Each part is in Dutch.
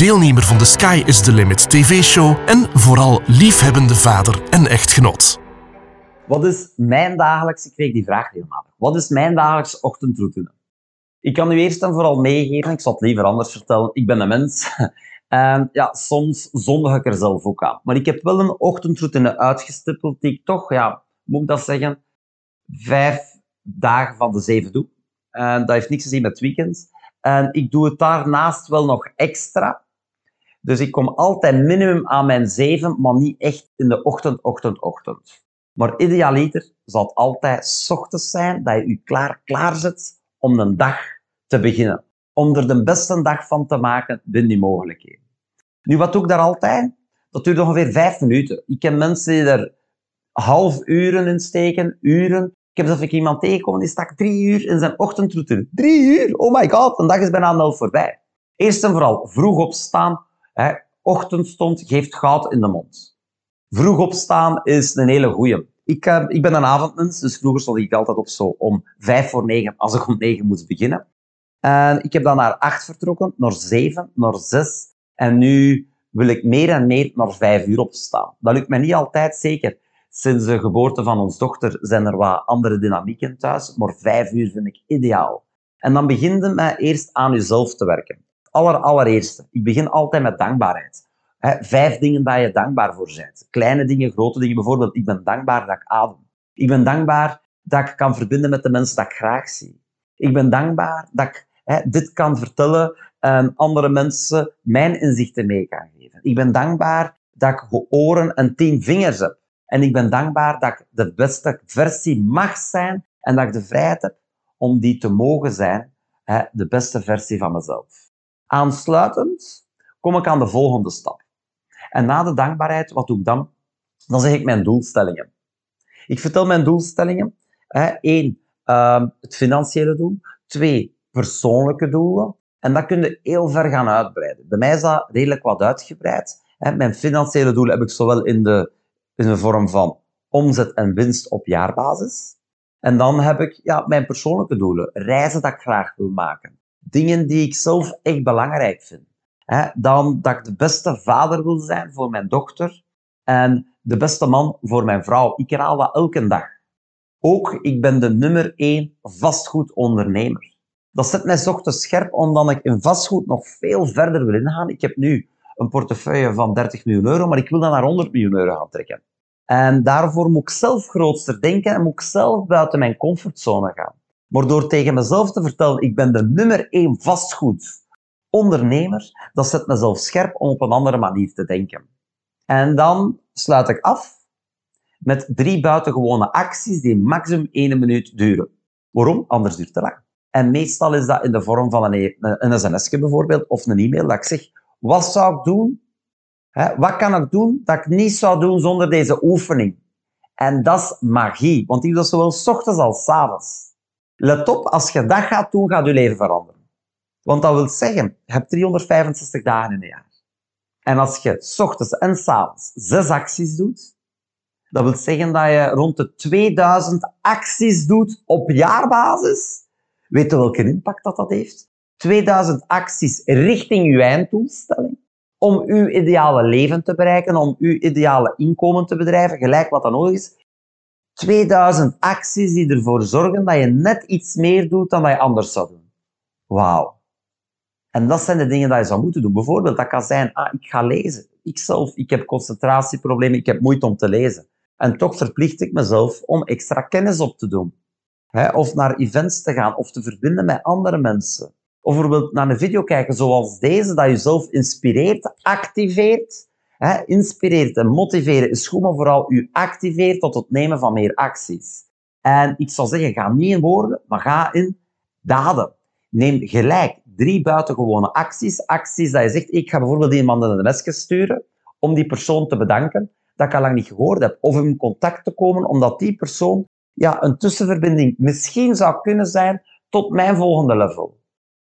deelnemer van de Sky is the Limit TV-show en vooral liefhebbende vader en echtgenoot. Wat is mijn dagelijks, ik kreeg die vraag regelmatig, wat is mijn dagelijks ochtendroutine? Ik kan u eerst en vooral meegeven, ik zal het liever anders vertellen, ik ben een mens. En ja, soms zondig ik er zelf ook aan. Maar ik heb wel een ochtendroutine uitgestippeld die ik toch, ja, moet ik dat zeggen, vijf dagen van de zeven doe. Dat heeft niks te zien met weekends. En ik doe het daarnaast wel nog extra. Dus ik kom altijd minimum aan mijn zeven, maar niet echt in de ochtend, ochtend, ochtend. Maar idealiter zal het altijd ochtends zijn dat je je klaar, klaarzet om een dag te beginnen. Om er de beste dag van te maken binnen die mogelijkheden. Nu, wat doe ik daar altijd? Dat duurt ongeveer vijf minuten. Ik ken mensen die er half uren in steken, uren. Ik heb zelfs iemand tegengekomen die stak drie uur in zijn ochtendroutine. Drie uur? Oh my god, een dag is bijna nul voorbij. Eerst en vooral vroeg opstaan. Hè. Ochtendstond geeft goud in de mond. Vroeg opstaan is een hele goeie. Ik, uh, ik ben een avondmens, dus vroeger stond ik altijd op zo om vijf voor negen, als ik om negen moest beginnen. En ik heb dan naar acht vertrokken, naar zeven, naar zes. En nu wil ik meer en meer naar vijf uur opstaan. Dat lukt mij niet altijd, zeker. Sinds de geboorte van ons dochter zijn er wat andere dynamieken thuis, maar vijf uur vind ik ideaal. En dan begin je met eerst aan jezelf te werken. Aller. Ik begin altijd met dankbaarheid. vijf dingen waar je dankbaar voor bent. Kleine dingen, grote dingen. Bijvoorbeeld, ik ben dankbaar dat ik adem. Ik ben dankbaar dat ik kan verbinden met de mensen dat ik graag zie. Ik ben dankbaar dat ik dit kan vertellen en andere mensen mijn inzichten mee kan geven. Ik ben dankbaar dat ik oren en tien vingers heb. En ik ben dankbaar dat ik de beste versie mag zijn en dat ik de vrijheid heb om die te mogen zijn, de beste versie van mezelf. Aansluitend kom ik aan de volgende stap. En na de dankbaarheid, wat doe ik dan? Dan zeg ik mijn doelstellingen. Ik vertel mijn doelstellingen. Eén, ehm, het financiële doel. Twee, persoonlijke doelen. En dat kun je heel ver gaan uitbreiden. Bij mij is dat redelijk wat uitgebreid. Mijn financiële doelen heb ik zowel in de, in de vorm van omzet en winst op jaarbasis. En dan heb ik ja, mijn persoonlijke doelen. Reizen dat ik graag wil maken. Dingen die ik zelf echt belangrijk vind. Dan dat ik de beste vader wil zijn voor mijn dochter. En de beste man voor mijn vrouw. Ik herhaal dat elke dag. Ook, ik ben de nummer één vastgoedondernemer. Dat zet mij ochtends scherp, omdat ik in vastgoed nog veel verder wil ingaan. Ik heb nu een portefeuille van 30 miljoen euro, maar ik wil dat naar 100 miljoen euro gaan trekken. En daarvoor moet ik zelf grootster denken en moet ik zelf buiten mijn comfortzone gaan. Maar door tegen mezelf te vertellen, ik ben de nummer één vastgoed ondernemer, dat zet mezelf scherp om op een andere manier te denken. En dan sluit ik af met drie buitengewone acties die maximum één minuut duren. Waarom? Anders duurt het te lang. En meestal is dat in de vorm van een, e- een bijvoorbeeld, of een e-mail, dat ik zeg, wat zou ik doen? Wat kan ik doen dat ik niet zou doen zonder deze oefening? En dat is magie, want die doe dat zowel s ochtends als s avonds. Let op, als je dat gaat doen, gaat je leven veranderen. Want dat wil zeggen, je hebt 365 dagen in een jaar. En als je s ochtends en s avonds zes acties doet, dat wil zeggen dat je rond de 2000 acties doet op jaarbasis. Weet je welke impact dat, dat heeft? 2000 acties richting uw einddoelstelling. Om uw ideale leven te bereiken, om uw ideale inkomen te bedrijven, gelijk wat dan nodig is. 2000 acties die ervoor zorgen dat je net iets meer doet dan dat je anders zou doen. Wauw. En dat zijn de dingen die je zou moeten doen. Bijvoorbeeld, dat kan zijn, ah, ik ga lezen. Ik zelf, ik heb concentratieproblemen, ik heb moeite om te lezen. En toch verplicht ik mezelf om extra kennis op te doen. Of naar events te gaan, of te verbinden met andere mensen. Of bijvoorbeeld naar een video kijken zoals deze, dat je zelf inspireert, activeert. Inspireert en motiveren is goed, maar vooral u activeert tot het nemen van meer acties. En ik zou zeggen, ga niet in woorden, maar ga in daden. Neem gelijk drie buitengewone acties. Acties dat je zegt, ik ga bijvoorbeeld iemand een sms sturen om die persoon te bedanken dat ik al lang niet gehoord heb. Of in contact te komen omdat die persoon ja, een tussenverbinding misschien zou kunnen zijn tot mijn volgende level.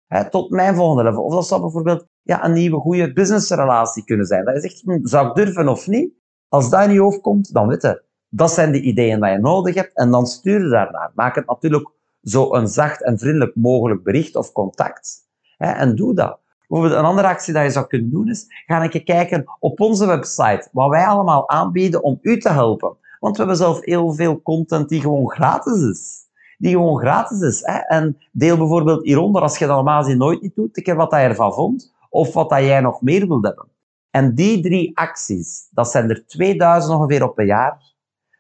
He, tot mijn volgende level. Of dat zou bijvoorbeeld ja, een nieuwe goede businessrelatie kunnen zijn. Dat is echt, zou ik durven of niet? Als dat in je komt, dan weet je. Dat zijn de ideeën die je nodig hebt en dan stuur je daarnaar. Maak het natuurlijk zo een zacht en vriendelijk mogelijk bericht of contact. En doe dat. Een andere actie die je zou kunnen doen is, ga een keer kijken op onze website wat wij allemaal aanbieden om u te helpen. Want we hebben zelf heel veel content die gewoon gratis is. Die gewoon gratis is. Hè? En deel bijvoorbeeld hieronder, als je dat normaal nooit niet doet, een keer wat je ervan vond, of wat dat jij nog meer wilt hebben. En die drie acties, dat zijn er 2000 ongeveer op een jaar,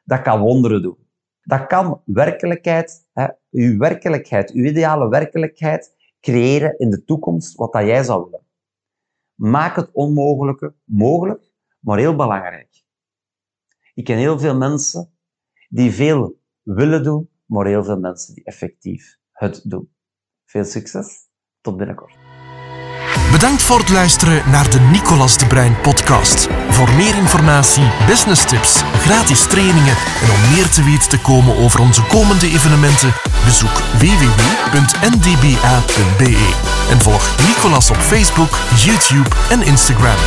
dat kan wonderen doen. Dat kan werkelijkheid, hè, uw werkelijkheid, uw ideale werkelijkheid, creëren in de toekomst wat dat jij zou willen. Maak het onmogelijke mogelijk, maar heel belangrijk. Ik ken heel veel mensen die veel willen doen, maar heel veel mensen die effectief het doen. Veel succes. Tot binnenkort. Bedankt voor het luisteren naar de Nicolas de Bruin podcast. Voor meer informatie, business tips, gratis trainingen en om meer te weten te komen over onze komende evenementen, bezoek www.ndba.be en volg Nicolas op Facebook, YouTube en Instagram.